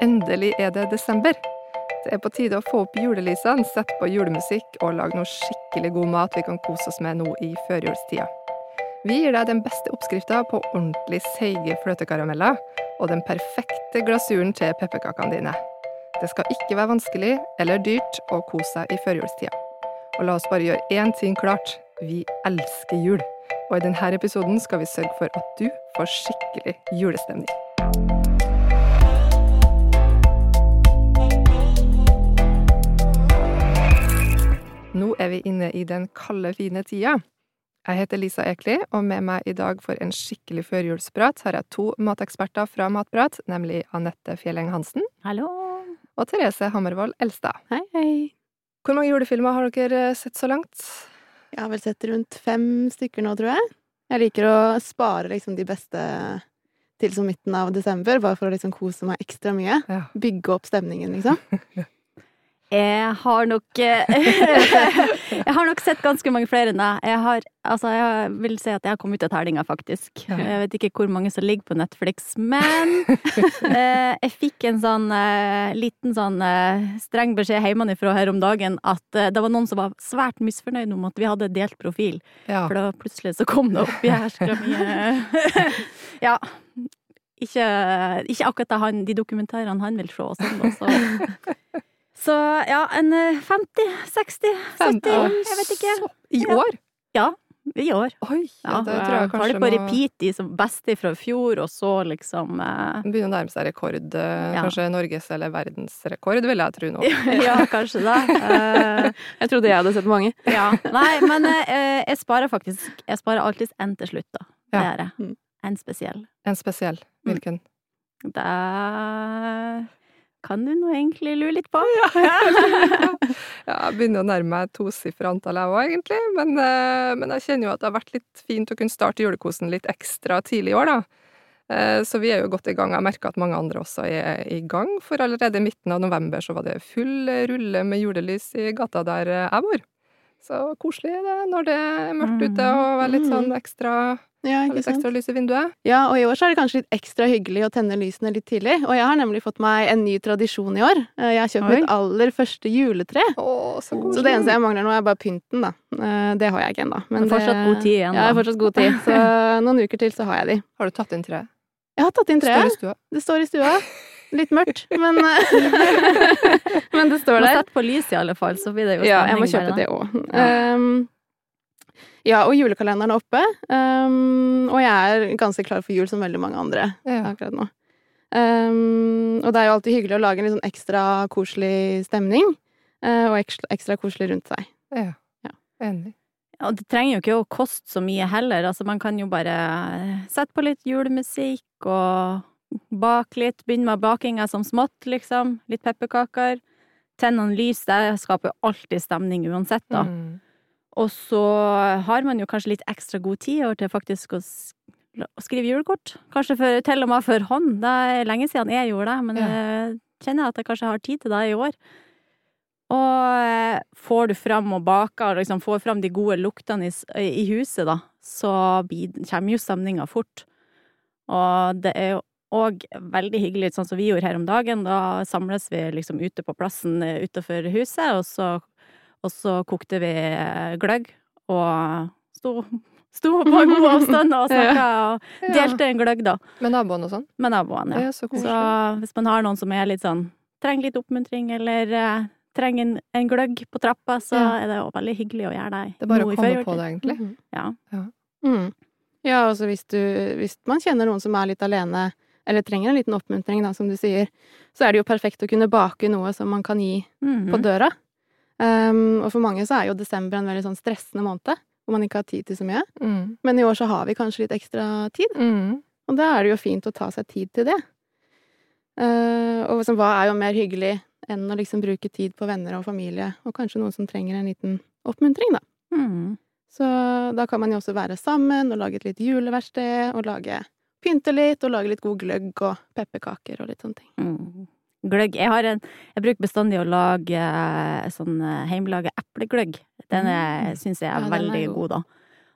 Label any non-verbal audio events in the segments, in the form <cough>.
Endelig er det desember. Det er på tide å få opp julelysene, sette på julemusikk og lage noe skikkelig god mat vi kan kose oss med nå i førjulstida. Vi gir deg den beste oppskrifta på ordentlig seige fløtekarameller og den perfekte glasuren til pepperkakene dine. Det skal ikke være vanskelig eller dyrt å kose seg i førjulstida. Og la oss bare gjøre én ting klart. Vi elsker jul. Og i denne episoden skal vi sørge for at du får skikkelig julestemning. Er vi inne i den kalde, fine tida. Jeg heter Lisa Ekli, og med meg i dag for en skikkelig førjulsprat har jeg to mateksperter fra Matprat, nemlig Anette Fjelleng Hansen Hallo. og Therese Hammervoll Elstad. Hei, hei. Hvor mange julefilmer har dere sett så langt? Jeg har vel sett rundt fem stykker nå, tror jeg. Jeg liker å spare liksom de beste til som midten av desember, bare for å liksom kose meg ekstra mye. Ja. Bygge opp stemningen, liksom. <laughs> Jeg har nok eh, <laughs> Jeg har nok sett ganske mange flere enn deg. Jeg har Altså, jeg vil si at jeg har kommet ut av terninga, faktisk. Jeg vet ikke hvor mange som ligger på Netflix, men <laughs> eh, jeg fikk en sånn eh, liten sånn streng beskjed hjemmefra her om dagen at det var noen som var svært misfornøyd om at vi hadde delt profil. Ja. For da plutselig så kom det opp jæskla mye <laughs> Ja. Ikke, ikke akkurat han, de dokumentarene han vil se og sånn, da, så Så ja, en eh, 50, 60, 70, jeg vet ikke. I år? Ja, i år. Oi, ja, det tror jeg kanskje har kanskje det på repeat de som beste fra fjor, og så liksom eh, begynner å nærme seg rekord. eh, Ja. Kanskje norges- eller verdensrekord, vil jeg tro nå. <laughs> Ja, kanskje det. Eh, <laughs> Jeg trodde jeg hadde sett mange. ja. Nei, men eh, jeg sparer faktisk Jeg sparer alltid en til slutt, da. Det Ja. gjør jeg. Mm. En spesiell. En spesiell. Mm. Hvilken? Det kan du nå egentlig lure litt på. Ja, <laughs> jeg begynner å nærme meg tosifra antall, jeg òg, egentlig. Men, eh, men jeg kjenner jo at det har vært litt fint å kunne starte julekosen litt ekstra tidlig i år, da. Eh, Så vi er jo godt i gang. Jeg merker at mange andre også er i gang, for allerede i midten av november så var det full rulle med julelys i gata der eh, jeg bor. Så koselig er det når det er mørkt ute og er litt sånn ekstra, Ja, ikke litt sant? ekstra lys i vinduet. Ja, og i år så er det kanskje litt ekstra hyggelig å tenne lysene litt tidlig. Og jeg har nemlig fått meg en ny tradisjon i år. Eh, Jeg har kjøpt Oi. mitt aller første juletre. Å, så. Så det eneste jeg mangler nå, er bare pynten, da. Eh, Det har jeg ikke ennå. Men fortsatt god tid igjen, da. Ja, jeg har fortsatt god tid. Så <laughs> noen uker til så har jeg de. Har du tatt inn treet? Jeg har tatt inn treet. Det Står i stua? Det står i stua. <laughs> Litt mørkt, men <laughs> Men det står der. Må sette på lys i alle fall, så blir det jo stemning. Ja, jeg må kjøpe der, det òg. ja, og julekalenderen er oppe. Um, og jeg er ganske klar for jul, som veldig mange andre Ja. akkurat nå. Um, og det er jo alltid hyggelig å lage en litt sånn ekstra koselig stemning. uh, og ekstra, ekstra koselig rundt seg. Ja. Ja. Enig. Og det trenger jo ikke å koste så mye heller. Altså, man kan jo bare sette på litt julemusikk og bake litt. Begynne med bakinga som smått, liksom. Litt pepperkaker. Tenne noen lys. Det skaper alltid stemning uansett, da. Mm. Og så har man jo kanskje litt ekstra god tid over til faktisk å, skrive julekort. Kanskje for, til og med for hånd. Det er lenge siden jeg gjorde det, men Ja. jeg kjenner at jeg kanskje har tid til det i år. Og eh, får du fram og baker, og liksom får fram de gode luktene i, i huset, da, så blir, kommer jo stemninga fort. Og det er jo òg veldig hyggelig, sånn som vi gjorde her om dagen. Da samles vi liksom ute på plassen eh, utenfor huset, og så, og så kokte vi eh, gløgg og sto, sto på god avstand og <laughs> snakka og delte en gløgg, da, Med naboen og sånn? med naboene. Det Ja. så Så hvis man har noen som er litt sånn trenger litt oppmuntring, eller eh, trenger en, en gløgg på trappa, så Ja. er det jo veldig hyggelig å gjøre det. Det er bare å komme på det, egentlig. Mhm. Ja. Mm. Ja, altså hvis du Hvis man kjenner noen som er litt alene, eller trenger en liten oppmuntring, da, som du sier, så er det jo perfekt å kunne bake noe som man kan gi Mhm. på døra. Um, og for mange så er jo desember en veldig sånn stressende måned, hvor man ikke har tid til så mye. Mm. Men i år så har vi kanskje litt ekstra tid, Mm. og da er det jo fint å ta seg tid til det. Uh, og liksom, hva er jo mer hyggelig enn å liksom bruke tid på venner og familie, og kanskje noen som trenger en liten oppmuntring, da. Mhm. Så da kan man jo også være sammen og lage et lite juleverksted, og lage pynte litt, og lage litt god gløgg og pepperkaker og litt sånne ting. Mm. Gløgg. Jeg har en Jeg bruker bestandig å lage eh, sånn eh, hjemmelaga eplegløgg. Den Mm. syns jeg er Ja, veldig er god. god, da.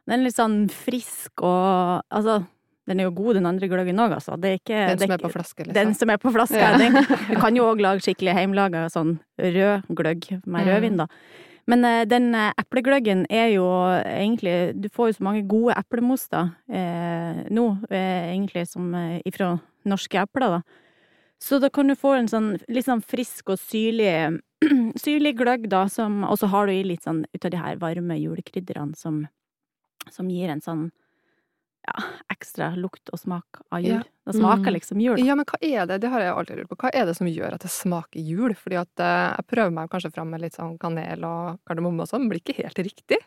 Den er litt sånn frisk og Altså, den er jo god, den andre gløggen òg, altså. Det er ikke Den som er på flaske, liksom. Den som er på flaske. Ja. <laughs> Du kan jo òg lage skikkelig hjemmelaga sånn rød gløgg med Mm. rødvin, da. Men eh, den eh, eplegløggen er jo egentlig Du får jo så mange gode eplemos da, eh, nå, eh, egentlig, som eh, ifra norske epler, da. Så da kan du få en sånn litt sånn frisk og syrlig, <clears throat> syrlig gløgg, da, som Og så har du i litt sånn ut av de her varme julekrydderne som, som gir en sånn ja, ekstra lukt og smak av jul. Ja. Det smaker Mm. liksom jul. Ja, men hva er det, det har jeg alltid lurt på, hva er det som gjør at det smaker jul? Fordi at eh, jeg prøver meg kanskje fram med litt sånn kanel og kardemomme og sånn, men blir ikke helt riktig.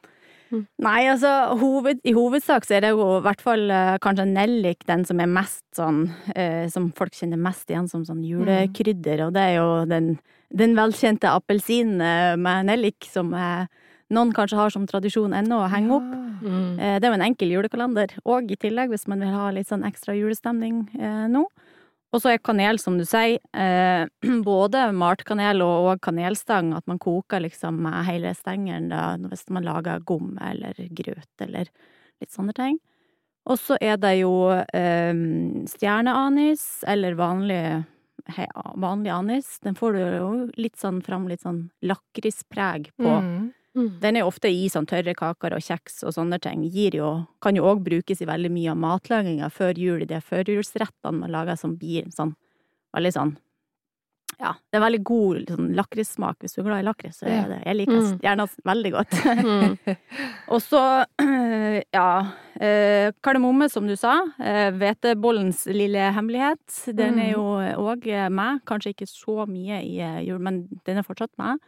Nei, altså hoved, i hovedsak så er det jo i hvert fall eh, kanskje nellik den som er mest sånn eh, Som folk kjenner mest igjen som sånn julekrydder, og det er jo den, den velkjente appelsinen eh, med nellik som eh, noen kanskje har som tradisjon ennå å henge opp. Mm. Eh, det er jo en enkel julekalender, og i tillegg, hvis man vil ha litt sånn ekstra julestemning eh, nå. Og så er kanel, som du sier, eh, <clears throat> både malt kanel og, og kanelstang, at man koker liksom med hele stengelen da, hvis man lager gom eller grøt eller litt sånne ting. Og så er det jo eh, stjerneanis eller vanlig, he, vanlig anis. Den får du jo litt sånn fram litt sånn lakrispreg på. Mm. Mm. Den er jo ofte i sånn tørre kaker og kjeks og sånne ting. Gir jo, kan jo òg brukes i veldig mye av matlaginga før jul, i de førjulsrettene man lager som blir sånn veldig sånn Ja, det er veldig god sånn lakrissmak. Hvis du er glad i lakris, så er det Jeg liker Mm. gjerne veldig godt. Mm. <laughs> og så, <clears throat> ja eh, Kardemomme, som du sa. eh, Hvetebollens lille hemmelighet. Den er jo òg med. Kanskje ikke så mye i eh, jul, men den er fortsatt med.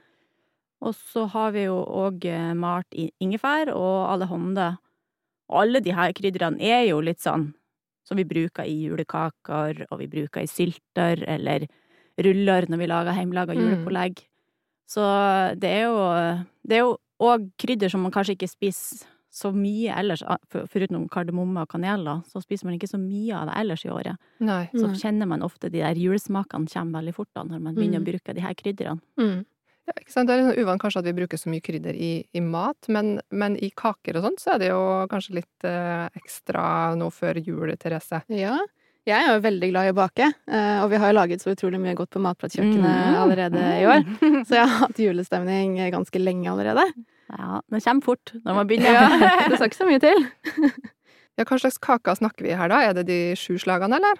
Og så har vi jo òg malt i ingefær og allehånde. Og alle de her krydderne er jo litt sånn som vi bruker i julekaker, og vi bruker i sylter eller ruller når vi lager hjemmelaga Mm. julepålegg. Så det er jo Det er jo òg krydder som man kanskje ikke spiser så mye ellers, for- foruten kardemomme og kanel, da, så spiser man ikke så mye av det ellers i året. Nei. Så kjenner man ofte de der julesmakene kommer veldig fort da, når man begynner Mm. å bruke de her krydderne. Mm. Ja, ikke sant? Det er litt sånn uvant kanskje at vi bruker så mye krydder i, i mat, men, men i kaker og sånt så er det jo kanskje litt eh, ekstra nå før jul, Therese. Ja. Jeg er jo veldig glad i å bake, eh, og vi har jo laget så utrolig mye godt på Matpratkjøkkenet Mm. allerede i år. Så jeg har hatt julestemning ganske lenge allerede. Ja, det kommer fort når man <laughs> begynner. Ja, det skal ikke så mye til. Ja, hva slags kaker snakker vi her da? Er det de sju slagene, eller?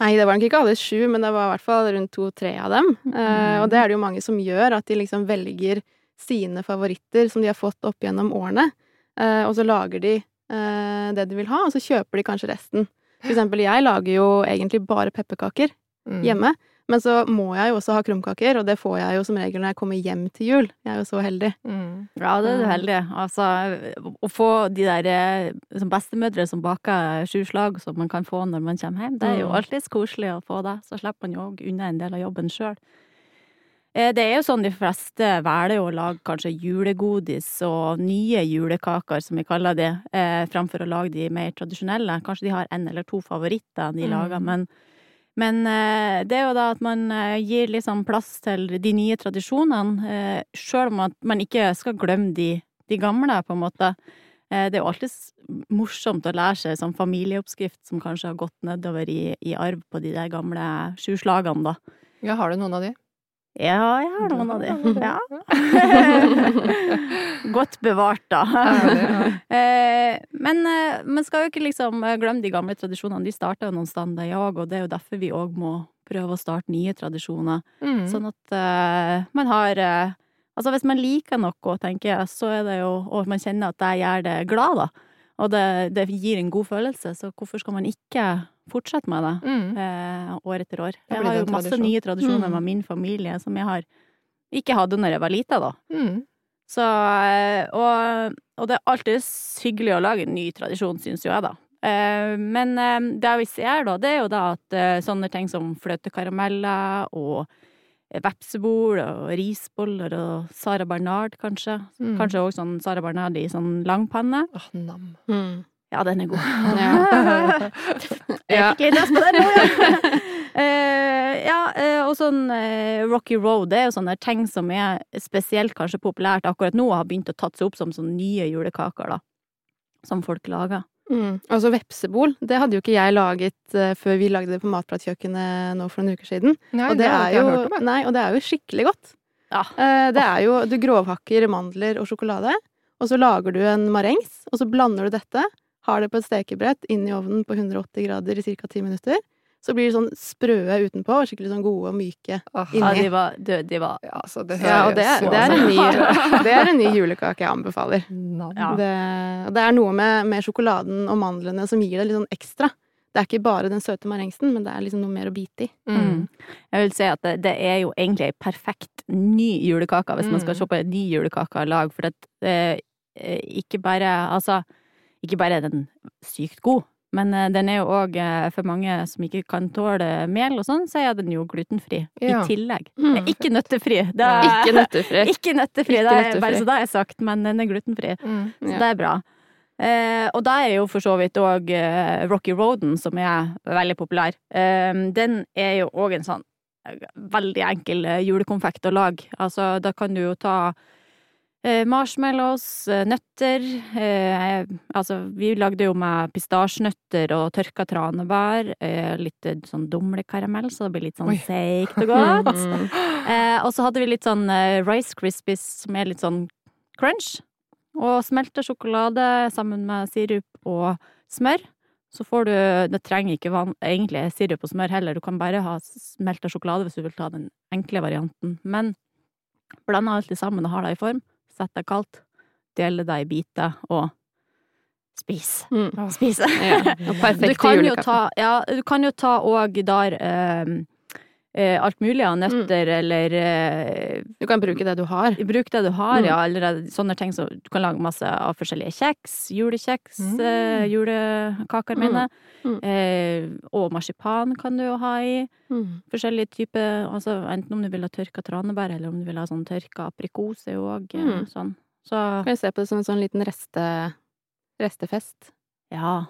Nei, det var nok ikke alle sju, men det var i hvert fall rundt to-tre av dem. Eh, og det er det jo mange som gjør, at de liksom velger sine favoritter som de har fått opp gjennom årene, uh, og så lager de uh, det de vil ha, og så kjøper de kanskje resten. For eksempel, jeg lager jo egentlig bare pepperkaker Mm. hjemme, men så må jeg jo også ha krumkaker, og det får jeg jo som regel når jeg kommer hjem til jul. Jeg er jo så heldig. Mm. Ja, det er du heldig. Altså, å få de der eh, som bestemødre som baker sju slag som man kan få når man kommer hjem, det er jo alltids alltid koselig å få det. Så slipper man jo òg unna en del av jobben sjøl. Det er jo sånn de fleste velger å lage kanskje julegodis og nye julekaker, som vi kaller det, eh, framfor å lage de mer tradisjonelle. Kanskje de har en eller to favoritter de Mm. lager, men men eh, det er jo da at man eh, gir litt sånn plass til de nye tradisjonene, eh, sjøl om at man ikke skal glemme de, de gamle, på en måte. Det er jo alltid morsomt å lære seg sånn familieoppskrift som kanskje har gått nedover i, i arv på de der gamle sju slagene, da. Ja, har du noen av de? Ja, jeg har noen av de. Ja. <laughs> Godt bevart, da. <laughs> Eh, Men eh, man skal jo ikke liksom eh, glemme de gamle tradisjonene. De starta jo noen steder jeg òg, og det er jo derfor vi òg må prøve å starte nye tradisjoner. Mm. Sånn at uh, man har uh, Altså hvis man liker noe, tenker jeg, så er det jo Og man kjenner at det gjør det glad, da. Og det, det gir en god følelse, så hvorfor skal man ikke fortsette med det? Mm. eh, år etter år. Jeg har jo masse tradisjon. nye tradisjoner Mm. med min familie som jeg har ikke hadde når jeg var lita, da. Mm. Så, eh, og, og det er alltid hyggelig å lage en ny tradisjon, syns jo jeg, da. Eh, Men eh, det vi ser, da, det er jo da at eh, sånne ting som fløtekarameller og vepsebol og risboller og Sara Bernard, kanskje. Mm. Kanskje òg sånn Sara Bernard i sånn langpanne. Oh, nam. Mm. Ja, den er god. <laughs> <laughs> Ja. Jeg fikk litt lyst på den nå, ja. <laughs> Eh, ja, eh, og sånn eh, Rocky Road, det er jo sånne ting som er spesielt kanskje populært akkurat nå, og har begynt å tatt seg opp som sånne nye julekaker, da. Som folk lager. Mm. Altså vepsebol, det hadde jo ikke jeg laget før vi lagde det på Matpratkjøkkenet nå for noen uker siden. Nei, og, det er ikke jo, nei, og det er jo skikkelig godt. Ja. Eh, Det er jo Du grovhakker mandler og sjokolade, og så lager du en marengs, og så blander du dette, har det på et stekebrett inn i ovnen på 180 grader i ca. 10 minutter. Så blir de sånn sprø utenpå og skikkelig sånn gode og myke. Aha. Inni. Ja, de var, de, de var Ja, så det Ja, og det, det, er en ny, sånn- <laughs> det er en ny julekake jeg anbefaler. Ja. Det, det er noe med, med sjokoladen og mandlene som gir det litt sånn ekstra. Det er ikke bare den søte marengsen, men det er liksom noe mer å bite i. Mm. Jeg vil si at det, det er jo egentlig ei perfekt ny julekake, hvis man skal Mm. se på en ny julekake av lag, for at eh, eh, ikke bare Altså, ikke bare er den sykt god, men eh, den er jo òg, eh, for mange som ikke kan tåle mel og sånn, så er den jo glutenfri Ja. i tillegg. Mm. Ikke nøttefri. Det er, <laughs> Ikke nøttefri. Ikke nøttefri, Ikke det er nøttefri. bare så det er sagt, men den er glutenfri. Mm. Så Ja. det er bra. Eh, og da er jo for så vidt òg eh, Rocky Roaden, som er veldig populær. Eh, den er jo òg en sånn eh, veldig enkel julekonfekt å lage. Altså, da kan du jo ta marshmallows, eh, nøtter eh, Altså, vi lagde jo med pistasjenøtter og tørka tranebær. Eh, litt eh, sånn dumlekaramell, så det blir litt sånn seigt og godt. <laughs> Eh, og så hadde vi litt sånn eh, Rice Krispies som er litt sånn crunch. Og smelta sjokolade sammen med sirup og smør. Så får du Det trenger ikke van, egentlig sirup og smør heller, du kan bare ha smelta sjokolade hvis du vil ta den enkle varianten. Men blanda alt sammen og har det i form. Sett er kaldt. Dele det i biter og spis. Mm. Spise. Ja. <laughs> Perfekte Du kan jo ta, ja, du kan jo ta òg der eh, alt mulig av nøtter eller eh, Du kan bruke det du har. Bruk det du har, Mm. ja. Eller eh, sånne ting som Du kan lage masse av forskjellige kjeks. Julekjeks, Mm. eh, julekaker mine. Mm. Eh, og marsipan kan du jo ha i. Mm. Forskjellige typer Altså enten om du vil ha tørka tranebær, eller om du vil ha sånn tørka aprikos, er jo òg Mm. sånn. Så Kan vi se på det som en sånn liten reste, restefest. ja.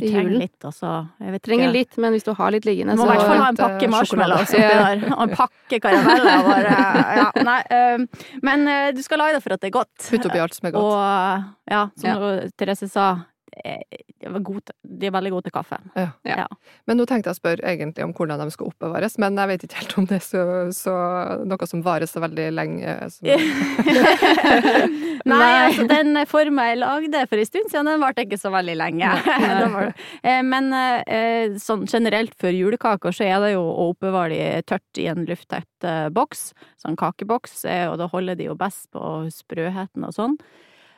Du trenger julen. litt, altså. Jeg vet Trenger litt, men hvis du har litt liggende, Du må i hvert fall ha en pakke eh, marshmallows <laughs> oppi. Og en pakke karameller. Bare, ja, nei, men eh, du skal lage det for at det er godt. Putt oppi alt som er godt. Og ja, som Ja. Therese sa, eh, de var de er veldig gode til kaffe. Ja. Ja. Men nå tenkte jeg å spørre egentlig om hvordan de skal oppbevares, men jeg vet ikke helt om det er så, så noe som varer så veldig lenge. Som, <laughs> Nei, altså den forma jeg lagde for en stund siden, den varte ikke så veldig lenge. <laughs> Eh, Men eh, sånn generelt for julekaker så er det jo å oppbevare de tørt i en lufttett eh, boks, sånn kakeboks, eh, og da holder de jo best på sprøheten og sånn.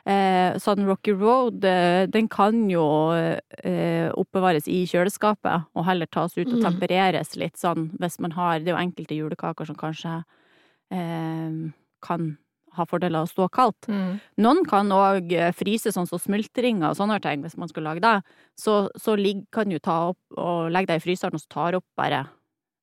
Eh, sånn Rocky Road, eh, den kan jo eh, oppbevares i kjøleskapet, og heller tas ut og Mm. tempereres litt sånn, hvis man har Det er jo enkelte julekaker som kanskje eh, kan ha fordeler av å stå kaldt. Mm. Noen kan òg fryse sånn som smultringer og sånne ting, hvis man skal lage det. Så, så ligg, kan du ta opp og legge det i fryseren, og så tar opp bare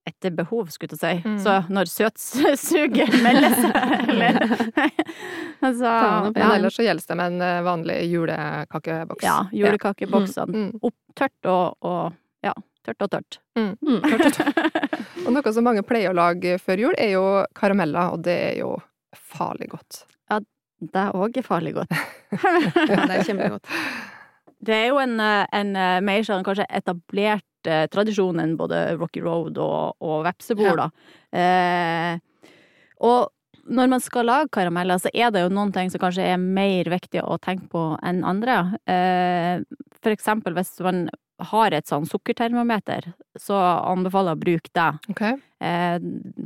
etter behov, skulle jeg si. Mm. Så når søtsuget melder seg, <laughs> eller <laughs> <laughs> <laughs> Så ja. Men ellers så gjelder det med en eh, vanlig julekakeboks. ja, julekakeboksene. Mm. Opp tørt og, og Ja, tørt og tørt. Mm. <laughs> Og noe som mange pleier å lage før jul, er jo karameller, og det er jo farlig godt. Ja, Det òg er farlig godt. <laughs> Ja, det er kjempegodt. Det er jo en, eh, en eh, mer sånn kanskje etablert eh, tradisjon enn både Rocky Road og, og vepsebol, da. Eh, og når man skal lage karameller, så er det jo noen ting som kanskje er mer viktig å tenke på enn andre. Eh, for eksempel hvis man har et sånn sukkertermometer, så anbefaler jeg å bruke det. Ok? Eh,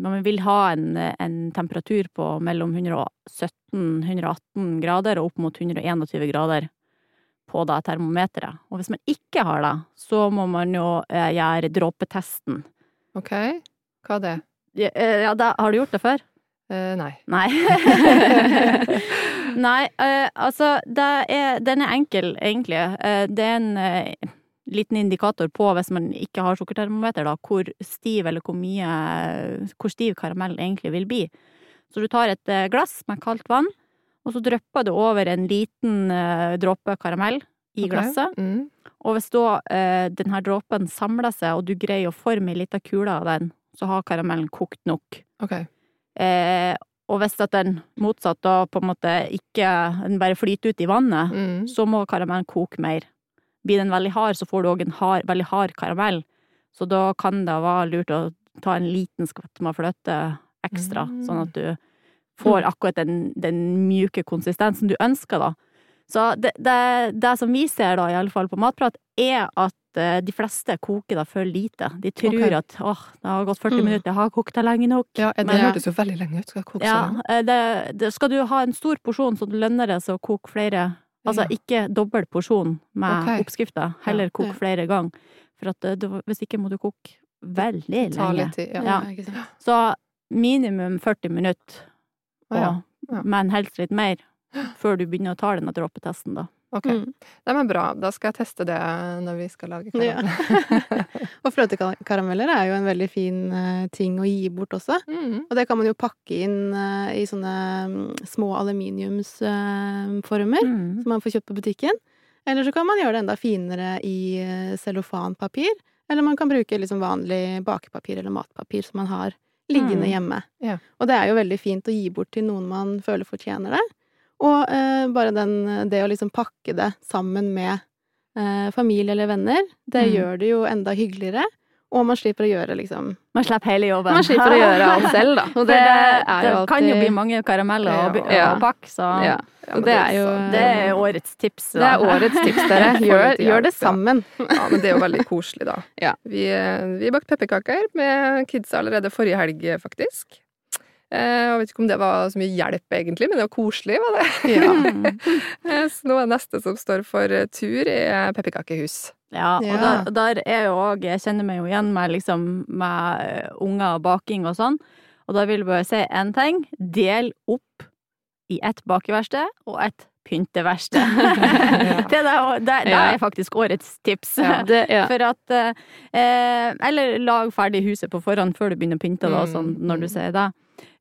man vil ha en, en temperatur på mellom 117-118 grader og opp mot 121 grader på det termometeret. Og hvis man ikke har det, så må man jo eh, gjøre dråpetesten. Ok? Hva er det? Ja, ja, da, har du gjort det før? Eh, nei. <laughs> Nei. <laughs> Nei, uh, altså, er, den er enkel, egentlig. Uh, det er en liten indikator på, hvis man ikke har sukkertermometer, da, hvor stiv eller hvor mye Hvor stiv karamell egentlig vil bli. Så du tar et glass med kaldt vann, og så drypper du over en liten dråpe karamell i okay. glasset. Mm. Og hvis da eh, den dråpen samler seg, og du greier å forme ei lita kule av den, så har karamellen kokt nok. Ok. Eh, og hvis at den motsatt da på en måte ikke den bare flyter ut i vannet, Mm. så må karamellen koke mer. blir den veldig hard, så får du òg en hard, veldig hard karamell. Så da kan det være lurt å ta en liten skvett med fløte ekstra, Mm. sånn at du får akkurat den, den mjuke konsistensen du ønsker, da. Så det, det, det som vi ser, da, i alle fall på Matprat, er at de fleste koker det for lite. De tror okay. at åh, det har gått 40 Mm. minutter, jeg har kokt det lenge nok. Ja, det Men- hørtes jo veldig lenge ut. Skal koke Ja, sånn? eh, det, det, skal du ha en stor porsjon, så lønner det seg å koke flere Altså Ja. ikke dobbel porsjon med okay. oppskrifta, heller koke Ja. flere ganger. For at eh, du, hvis ikke må du koke veldig lenge. tid. Ja. Så minimum 40 minutter, ja. og, men helst litt mer, før du begynner å ta denne dråpetesten, da. Ok. Mm. Det er bra. Da skal jeg teste det når vi skal lage Ja. <laughs> Og fløtekarameller er jo en veldig fin eh, ting å gi bort også. mm. Og det kan man jo pakke inn eh, i sånne mm, små aluminiumsformer Mm. som man får kjøpt på butikken. Eller så kan man gjøre det enda finere i eh, cellofanpapir. Eller man kan bruke liksom vanlig bakepapir eller matpapir som man har liggende Mm. hjemme. Ja. Og det er jo veldig fint å gi bort til noen man føler fortjener det. Og eh, bare den, det å liksom pakke det sammen med eh, familie eller venner, det Mm. gjør det jo enda hyggeligere. Og man slipper å gjøre liksom Man slipper hele jobben. Man slipper å gjøre alt <laughs> selv, da. Og det, det, er det jo alltid kan jo bli mange karameller å, Ja. pakke, så ja. Ja, det, det er jo det er årets tips. Det er årets tips, dere. <laughs> Gjør, gjør det sammen. Ja, men det er jo veldig koselig, da. <laughs> Ja. Vi, eh, vi bakte pepperkaker med kidsa allerede forrige helg, faktisk. Eh, Jeg vet ikke om det var så mye hjelp, egentlig, men det var koselig, var det. <laughs> Ja. <laughs> Eh, Så nå er neste som står for tur, er pepperkakehus. Ja, og Ja. der, der er jo òg Jeg kjenner meg jo igjen med liksom med eh, unger og baking og sånn. Og da vil jeg bare si én ting. Del opp i ett bakeverksted og ett pynteverksted. <laughs> det, er- det, det er faktisk årets tips. Ja, det, ja. For at eh, Eller lag ferdig huset på forhånd før du begynner å pynte, da, Mm, sånn når du sier det.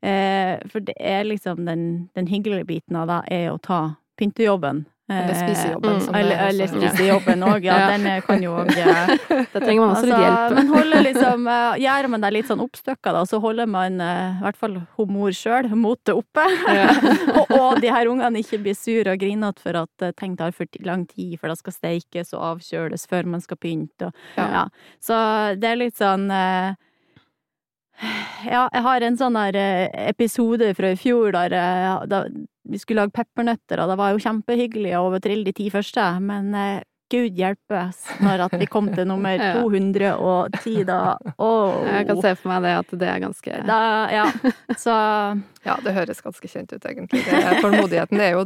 Eh, for det er liksom den, den hyggelige biten av det er å ta pyntejobben. Eller Eh, spisejobben, mm, eller, er eller spisejobben òg, ja. <laughs> Ja. Den kan jo òg <laughs> Da trenger man også litt altså, hjelp. Men holder liksom eh, Gjør man det litt sånn oppstykka, da, så holder man eh, i hvert fall hun mor sjøl motet oppe. <laughs> og, og de her ungene ikke blir sure og grinete for at ting tar for lang tid, for det skal steikes og avkjøles før man skal pynte. Og, Ja. ja. Så det er litt sånn eh, ja, jeg har en sånn der eh, episode fra i fjor der, eh, da vi skulle lage peppernøtter, og det var jo kjempehyggelig å overtrille de ti første, men gud gud oss når at vi kom til nummer <laughs> 210, da. Oh. Jeg kan se for meg det at det er ganske Da, ja. Så <laughs> Ja, det høres ganske kjent ut, egentlig. Det tålmodigheten er jo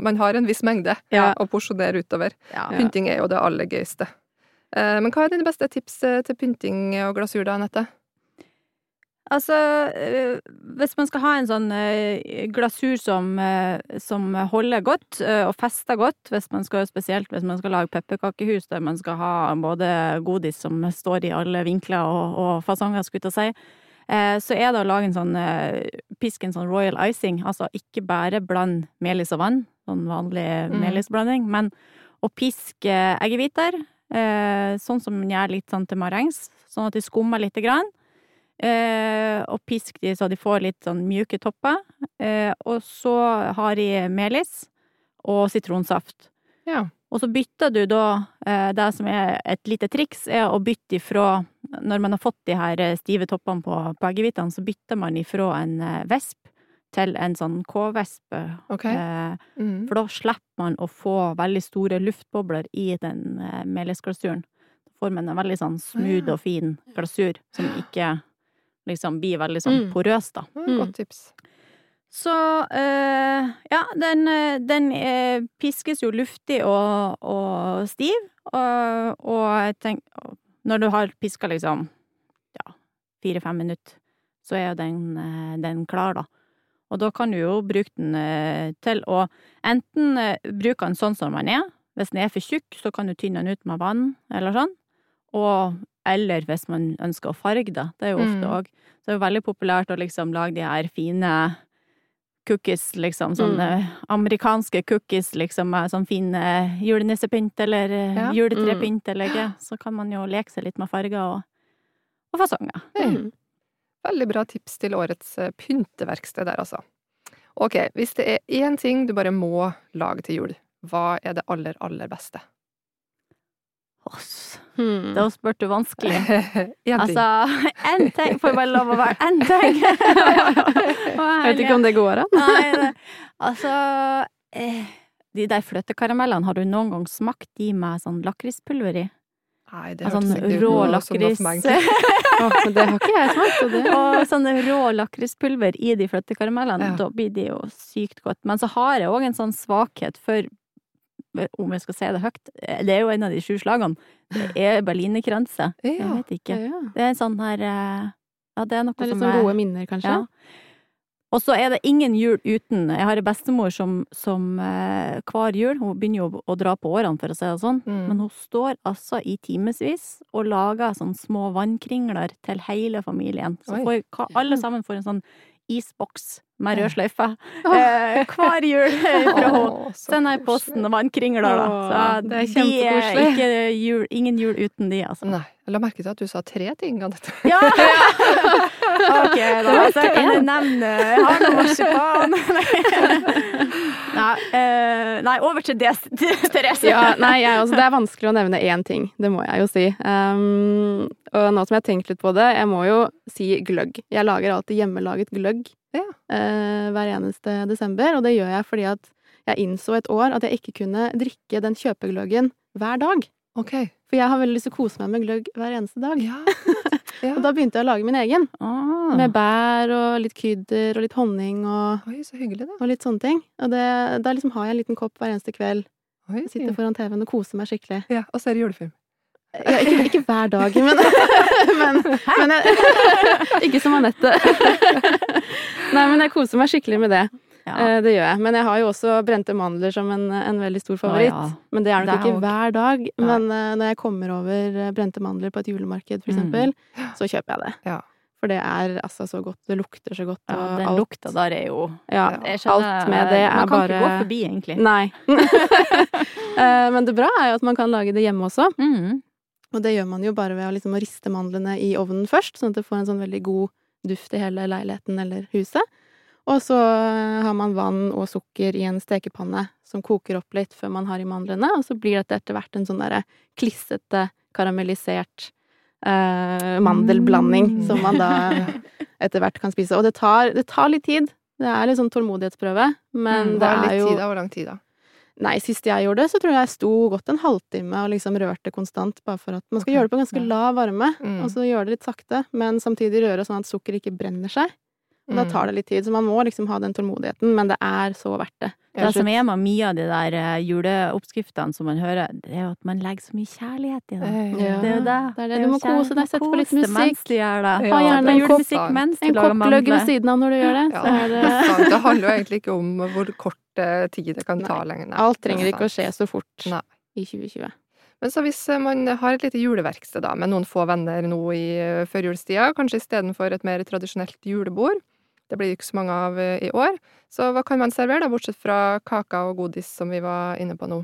Man har en viss mengde Ja. å porsjonere utover. ja. Pynting er jo det aller gøyeste. Eh, Men hva er dine beste tips eh, til pynting og glasur, da, Anette? Altså, øh, hvis man skal ha en sånn øh, glasur som, øh, som holder godt og fester godt, hvis man skal, spesielt hvis man skal lage pepperkakehus der man skal ha både godis som står i alle vinkler og, og fasonger, skulle jeg si, eh, så er det å lage en sånn pisk en sånn royal icing, altså ikke bare bland melis og vann, sånn vanlig Mm. melisblanding, men å piske eggehviter, eh, sånn som man gjør litt sånn til marengs, sånn at de skummer lite grann. Eh, og pisk de så de får litt sånn mjuke topper. Eh, og så har de melis og sitronsaft. Ja. Og så bytter du da eh, Det som er et lite triks, er å bytte ifra Når man har fått de her eh, stive toppene på, på eggehvitene, så bytter man ifra en eh, vesp til en sånn K-vesp. Okay. Eh, Mm. for da slipper man å få veldig store luftbobler i den melisglasuren. Da får man en veldig sånn smooth og fin glasur som ikke liksom blir veldig sånn Mm. porøs, da. Mm. Godt tips. Så øh, ja, den, eh, den øh, piskes jo luftig og, og stiv, og, og jeg tenker Når du har piska liksom ja, fire-fem minutter, så er jo den, den klar, da. Og da kan du jo bruke den til å enten bruke den sånn som den er. Hvis den er for tjukk, så kan du tynne den ut med vann, eller sånn. Og eller hvis man ønsker å farge det. Det er jo ofte Mm. Så det er jo veldig populært å liksom lage de her fine cookies, liksom. Sånne amerikanske cookies, liksom, med sånn fin eh, julenissepynt eller eh, Ja. juletrepynt eller ikke. Så kan man jo leke seg litt med farger og, og fasonger. Mm. Veldig bra tips til årets eh, pynteverksted der, altså. Ok, hvis det er én ting du bare må lage til jul, hva er det aller, aller beste? Oss. Hmm. Da spør du vanskelig. <laughs> Altså, én ting får bare lov å være én ting! <laughs> Jeg vet ikke om det går an. Nei, altså eh, De der fløtekaramellene, har du noen gang smakt de med sånn lakrispulver i? Nei, det Altså, hørtes sånn ikke ut rå lakris egentlig. Men det har ikke jeg smakt. Og det. <laughs> Og sånn rå lakrispulver i de fløtekaramellene, Ja. da blir de jo sykt godt. Men så har jeg òg en sånn svakhet for om jeg skal si det høyt, det er jo en av de sju slagene. Det er berlinerkranse. Jeg vet ikke. Ja. Det er en sånn her eh, Ja, det er noe Det er litt som sånn er gode minner, kanskje. Ja. Og så er det ingen jul uten Jeg har en bestemor som, som eh, hver jul Hun begynner jo å dra på årene, for å si det sånn. Mm. Men hun står altså i timevis og lager sånne små vannkringler til hele familien. Så får, alle sammen får en sånn isboks med rød sløyfe <laughs> eh, hver jul <laughs> fra henne. Sender koselig. posten og vannkringler, da. Så det er de kjempekoselig. ikke jul, ingen jul uten de, altså. Nei. Jeg la merke til at du sa tre ting av dette. <laughs> Ja! ok, da. Så kan jeg nevne Jeg har noe marsipan. nei, eh, nei, over til det, Therese. Ja, nei, jeg, altså, det er vanskelig å nevne én ting, det må jeg jo si. Um, og nå som jeg har tenkt litt på det, jeg må jo si gløgg. Jeg lager alltid hjemmelaget gløgg Ja. eh, hver eneste desember, og det gjør jeg fordi at jeg innså et år at jeg ikke kunne drikke den kjøpegløggen hver dag. Okay. For jeg har veldig lyst til å kose meg med gløgg hver eneste dag. Ja. <laughs> ja. Og da begynte jeg å lage min egen. Ah. Med bær og litt krydder og litt honning og, Oi, så hyggelig, da. og litt sånne ting. Og det, da liksom har jeg en liten kopp hver eneste kveld. Oi. Sitter foran TV-en og koser meg skikkelig. Ja, og ser julefilm. Ja, ikke, <laughs> ikke hver dag, men, <laughs> men, men jeg, <laughs> Ikke som Anette. Nei, men jeg koser meg skikkelig med det. Ja. Eh, Det gjør jeg. Men jeg har jo også brente mandler som en, en veldig stor favoritt. Å, ja. Men det er nok Det er ikke hver dag. Men eh, når jeg kommer over eh, brente mandler på et julemarked, for Mm. eksempel, så kjøper jeg det. Ja. For det er altså så godt. Det lukter så godt. ja, og den alt- lukta der er jo Ja, skjønner- alt med det er Man kan bare ikke gå forbi, egentlig. Nei. Men det bra er jo at man kan lage det hjemme også. Mm. Og det gjør man jo bare ved å liksom å riste mandlene i ovnen først, sånn at det får en sånn veldig god duft i hele leiligheten eller huset. Og så eh, har man vann og sukker i en stekepanne som koker opp litt før man har i mandlene, og så blir dette etter hvert en sånn derre klissete, karamellisert eh, mandelblanding Mm. som man da <laughs> etter hvert kan spise. Og det tar, det tar litt tid. Det er litt sånn tålmodighetsprøve, men Mm, det er jo? Hvor lang tid, da? Nei, sist jeg gjorde det, så tror jeg jeg sto godt en halvtime og liksom rørte konstant, bare for at man skal okay. gjøre det på ganske lav varme, Mm. og så gjøre det litt sakte, men samtidig røre sånn at sukker ikke brenner seg. Og da Mm. tar det litt tid, så man må liksom ha den tålmodigheten, men det er så verdt det. Det som er med mye av de der eh, juleoppskriftene som man hører, det er jo at man legger så mye kjærlighet i det. Ja. Det er jo det. det er det. Du må kose deg, sette på litt musikk. Mens du gjør det. Ja, Ha gjerne er en kopp- julemusikk mens du En lager kopp gløgg ved siden av når du gjør det, Ja, så er det, <laughs> det er handler jo egentlig ikke om hvor kort eh, tid det kan ta Nei. lenger. Nei. Alt er trenger ikke å skje så fort Nei. i 2020. Men så hvis eh, man har et lite juleverksted da, med noen få venner nå i eh, førjulstida, kanskje istedenfor et mer tradisjonelt julebord, det blir ikke så mange av eh, i år, så hva kan man servere da, bortsett fra kaker og godis som vi var inne på nå?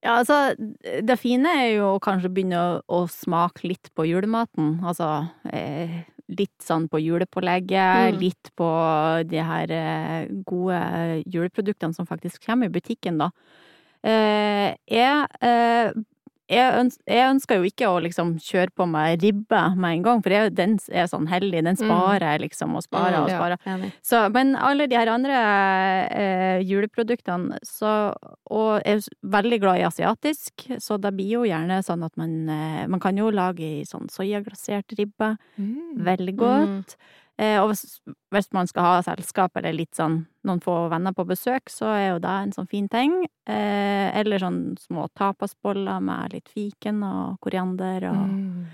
Ja, altså, det fine er jo å kanskje begynne å, å smake litt på julematen. Altså, eh, litt sånn på julepålegget, Mm. litt på de her eh, gode juleproduktene som faktisk kommer i butikken, da. Eh, jeg, eh, jeg, øns jeg ønsker jo ikke å liksom kjøre på meg ribbe med en gang, for jeg, den er sånn heldig. Den sparer jeg liksom, og sparer Mm, og sparer. Ja, Så, men alle de her andre eh, juleproduktene, så Og jeg er veldig glad i asiatisk, så det blir jo gjerne sånn at man eh, Man kan jo lage i sånn soyaglasert ribbe. Mm. Veldig godt. Eh, og hvis, man skal ha selskap eller litt sånn noen få venner på besøk, så er jo det en sånn fin ting. Eh, eller sånn små tapasboller med litt fiken og koriander og Mm.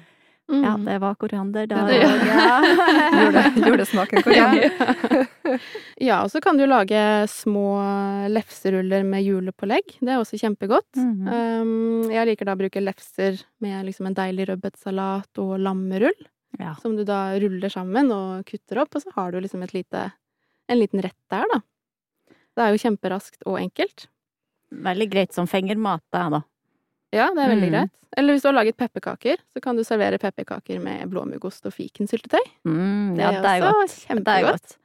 Mm. Ja, det var koriander da. <laughs> Ja. <laughs> Ja. Koriander. Ja. <laughs> Ja, og så kan du lage små lefseruller med julepålegg. Det er også kjempegodt. Mhm. Um, jeg liker da å bruke lefser med liksom en deilig rødbetsalat og lammerull, ja. som du da ruller sammen og kutter opp, og så har du liksom et lite, en liten rett der, da. Det er jo kjemperaskt og enkelt. Veldig greit som fingermat, det, da. Ja, det er veldig Mm. greit. Eller hvis du har laget pepperkaker, så kan du servere pepperkaker med blåmuggost og fikensyltetøy. Mm, Det er det er også godt. Kjempegodt.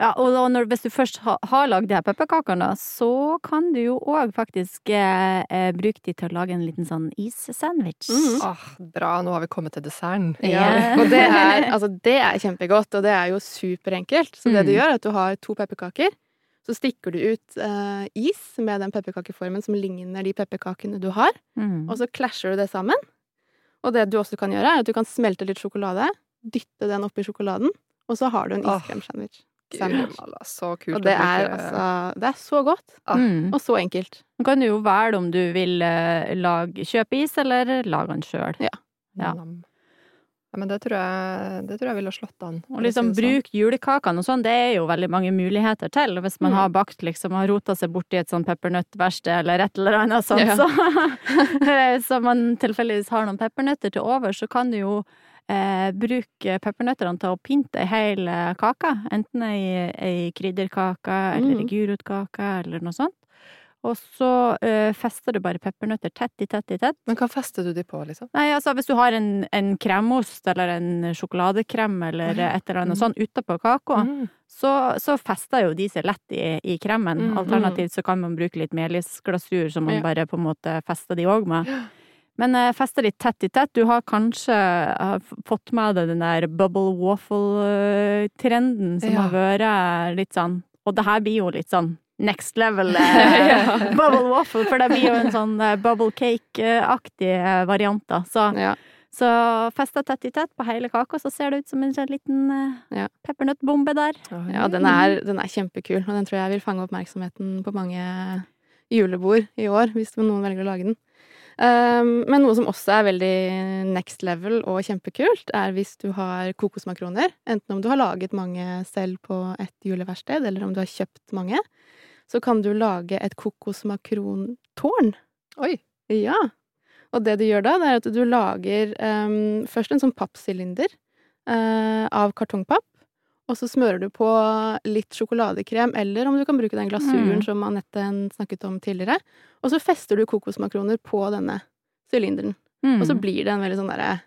Ja, og da når, hvis du først ha, har lagd de her pepperkakene, så kan du jo òg faktisk eh, eh, bruke de til å lage en liten sånn issandwich. Mm. Åh, bra, nå har vi kommet til desserten. Ja. <laughs> Og det er, altså, det er kjempegodt, og det er jo superenkelt. Så det du Mm. gjør, er at du har to pepperkaker. Så stikker du ut eh, is med den pepperkakeformen som ligner de pepperkakene du har. Mm. Og så klasjer du det sammen. Og det du også kan gjøre, er at du kan smelte litt sjokolade, dytte den oppi sjokoladen, og så har du en iskremsandwich. Gud, så kult Og det er altså Det er så godt, Ja. Mm. og så enkelt. Nå kan du jo velge om du vil eh, lage, kjøpe is, eller lage den sjøl. ja. ja. Ja, men det tror jeg, det tror jeg ville slått an. Og liksom sånn. bruk julekakene og sånn, det er jo veldig mange muligheter til. Hvis man Mm. har bakt liksom, har rota seg borti et sånn peppernøttverksted eller et eller annet sånt, Ja. så, <laughs> så man tilfeldigvis har noen peppernøtter til over, så kan du jo eh, bruke peppernøttene til å pynte ei hel eh, kake. Enten ei, ei krydderkake eller ei Mm. gulrotkake eller noe sånt. Og så eh, fester du bare peppernøtter tett i tett i tett. Men hva fester du de på, liksom? Nei, altså hvis du har en, en kremost eller en sjokoladekrem eller ja. et eller annet Mm. sånn utapå kaka, Mm. så, så fester jo de seg lett i, i kremen. Mm, Alternativt så kan man bruke litt melisglasur som man Ja. bare på en måte fester de òg med. Men eh, fester litt tett i tett. Du har kanskje eh, fått med deg den der bubble waffle-trenden som Ja. har vært litt sånn Og det her blir jo litt sånn next level <laughs> eh, bubble waffle, for det blir jo en sånn eh, bubble cake-aktig eh, variant, da. Så Ja. så festa tett i tett på hele kaka, så ser det ut som en sånn liten eh, Ja. peppernøttbombe der. Ja, den er, den er kjempekul, og den tror jeg vil fange oppmerksomheten på mange julebord i år, hvis noen velger å lage den. Um, men noe som også er veldig next level og kjempekult, er hvis du har kokosmakroner. Enten om du har laget mange selv på et juleverksted, eller om du har kjøpt mange. Så kan du lage et kokosmakrontårn. Oi! Ja. Og det du gjør da, det er at du lager um, først en sånn pappsylinder uh, av kartongpapp. Og så smører du på litt sjokoladekrem, eller om du kan bruke den glasuren Mm. som Anette snakket om tidligere. Og så fester du kokosmakroner på denne sylinderen. Mm. Og så blir det en veldig sånn derre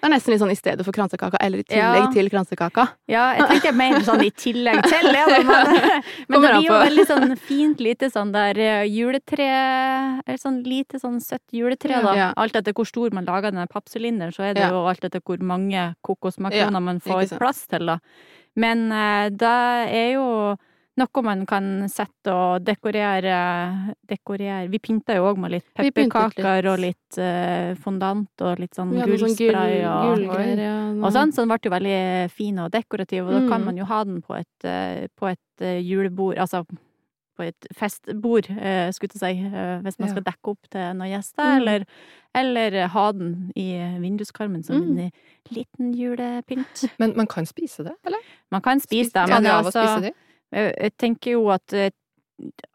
Det er nesten litt sånn i stedet for kransekaka, eller i tillegg Ja. til kransekaka. Ja, jeg tenkte mer sånn i tillegg til da, men, <laughs> <laughs> men det blir jo veldig sånn fint lite sånn der eh, juletre Eller sånn lite sånn søtt juletre, da. Ja. Alt etter hvor stor man lager denne pappsylinderen, så er det Ja. jo alt etter hvor mange kokosmakroner Ja, man får plass til, da. Men eh, det er jo noe man kan sette og dekorere, dekorere. Vi pynta jo òg med litt pepperkaker og litt eh, fondant og litt sånn sånn gull, gullspray og gullgreier. Ja, og sånn, så den ble jo veldig fin og dekorativ, og da kan Mm. man jo ha den på et, eh, på et julebord, altså på et festbord, eh, skulle jeg si, eh, hvis man skal dekke opp til noen gjester, Mm. eller, eller ha den i vinduskarmen som Mm. en liten julepynt. <laughs> Men man kan spise det, eller? Man kan spise det, men altså, jeg, tenker jo at eh,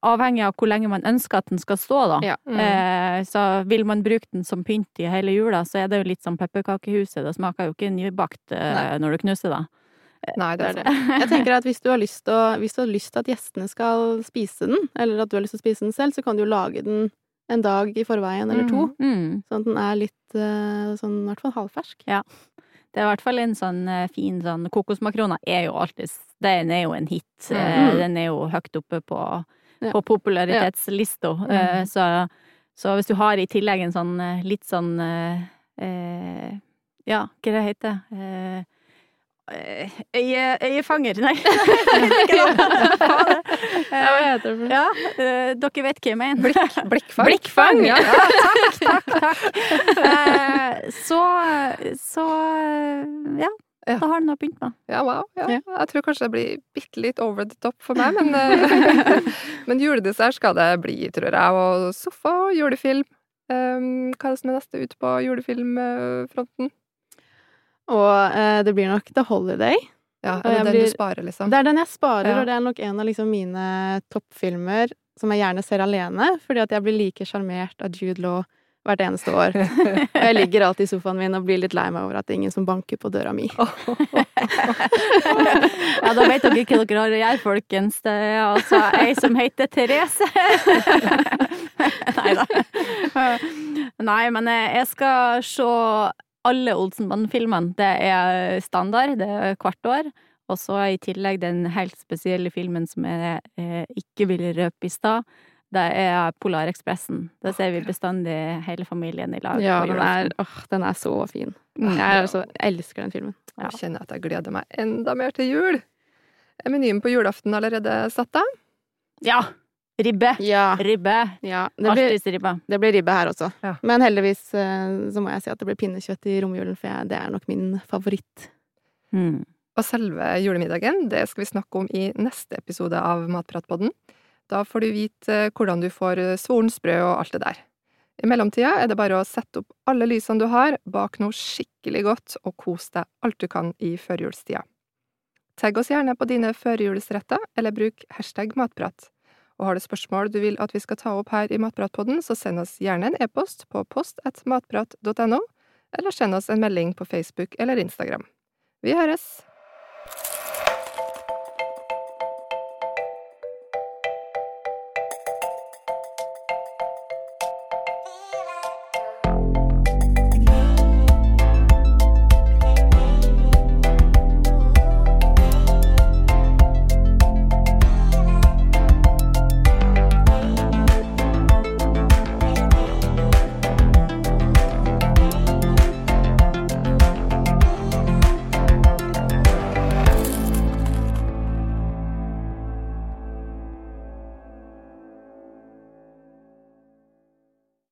avhengig av hvor lenge man ønsker at den skal stå, da. Ja. Mm. Eh, så vil man bruke den som pynt i hele jula, så er det jo litt som pepperkakehuset. Det smaker jo ikke nybakt eh, når du knuser det. Nei, det er Det. Jeg tenker at hvis du har lyst til å, hvis du har lyst til at gjestene skal spise den, eller at du har lyst til å spise den selv, så kan du jo lage den en dag i forveien eller to. Mm. Sånn at den er litt eh, sånn i hvert fall halvfersk. Det er i hvert fall en sånn eh, fin sånn Kokosmakroner er jo alltid Den er jo en hit. Mm. Eh, Den er jo høyt oppe på, Ja. på popularitetslista. Mm. Eh, Så, så hvis du har i tillegg en sånn litt sånn eh, Ja, hva det heter det? eh, Øye, øyefanger, nei. <laughs> Ja, hva eh, heter det? Ja, eh, dere vet hva jeg mener. Blikk, blikkfang. Blikkfang! Ja, takk, takk, takk. Eh, Så, så ja. Ja. Da har du noe å pynte med. Ja, wow. Ja. Ja. Jeg tror kanskje det blir bitte litt over the top for meg, men, eh, <laughs> men juledessert skal det bli, tror jeg. Og sofa og julefilm. Um, hva er det som er neste ute på julefilmfronten? Og eh, det blir nok The Holiday. Ja, er det den blir- du sparer, liksom? Det er den jeg sparer, Ja. og det er nok en av liksom mine toppfilmer som jeg gjerne ser alene, fordi at jeg blir like sjarmert av Jude Law hvert eneste år. <laughs> Og jeg ligger alltid i sofaen min og blir litt lei meg over at det er ingen som banker på døra mi. <laughs> Ja, da vet dere hva dere har å gjøre, folkens. Det er altså ei som heter Therese. <laughs> Nei da. Nei, men jeg skal se alle Olsenbanden-filmene. Det er standard, det er hvert år. Og så i tillegg den helt spesielle filmen som jeg eh, ikke ville røpe i stad. Det er Polarekspressen. Da ser vi bestandig hele familien i lag Ja, den er, åh, den er så fin. Jeg, altså, jeg elsker den filmen. Ja. Jeg kjenner at jeg gleder meg enda mer til jul. Er menyen på julaften allerede satt av? Ja! Ribbe! Ja. Ribbe! ja det, blir, ribbe. det blir ribbe her også. Ja. Men heldigvis eh, så må jeg si at det blir pinnekjøtt i romjulen, for jeg, det er nok min favoritt. Mm. Og selve julemiddagen det skal vi snakke om i neste episode av Matpratpodden. Da får du vite eh, hvordan du får eh, svorens brød og alt det der. I mellomtida er det bare å sette opp alle lysene du har, bak noe skikkelig godt og kos deg alt du kan i førjulstida. Tagg oss gjerne på dine førjulsretter, eller bruk hashtag matprat. Og har du spørsmål du vil at vi skal ta opp her i Matpratpodden, så send oss gjerne en e-post på post at matprat.no, eller send oss en melding på Facebook eller Instagram. Vi høres!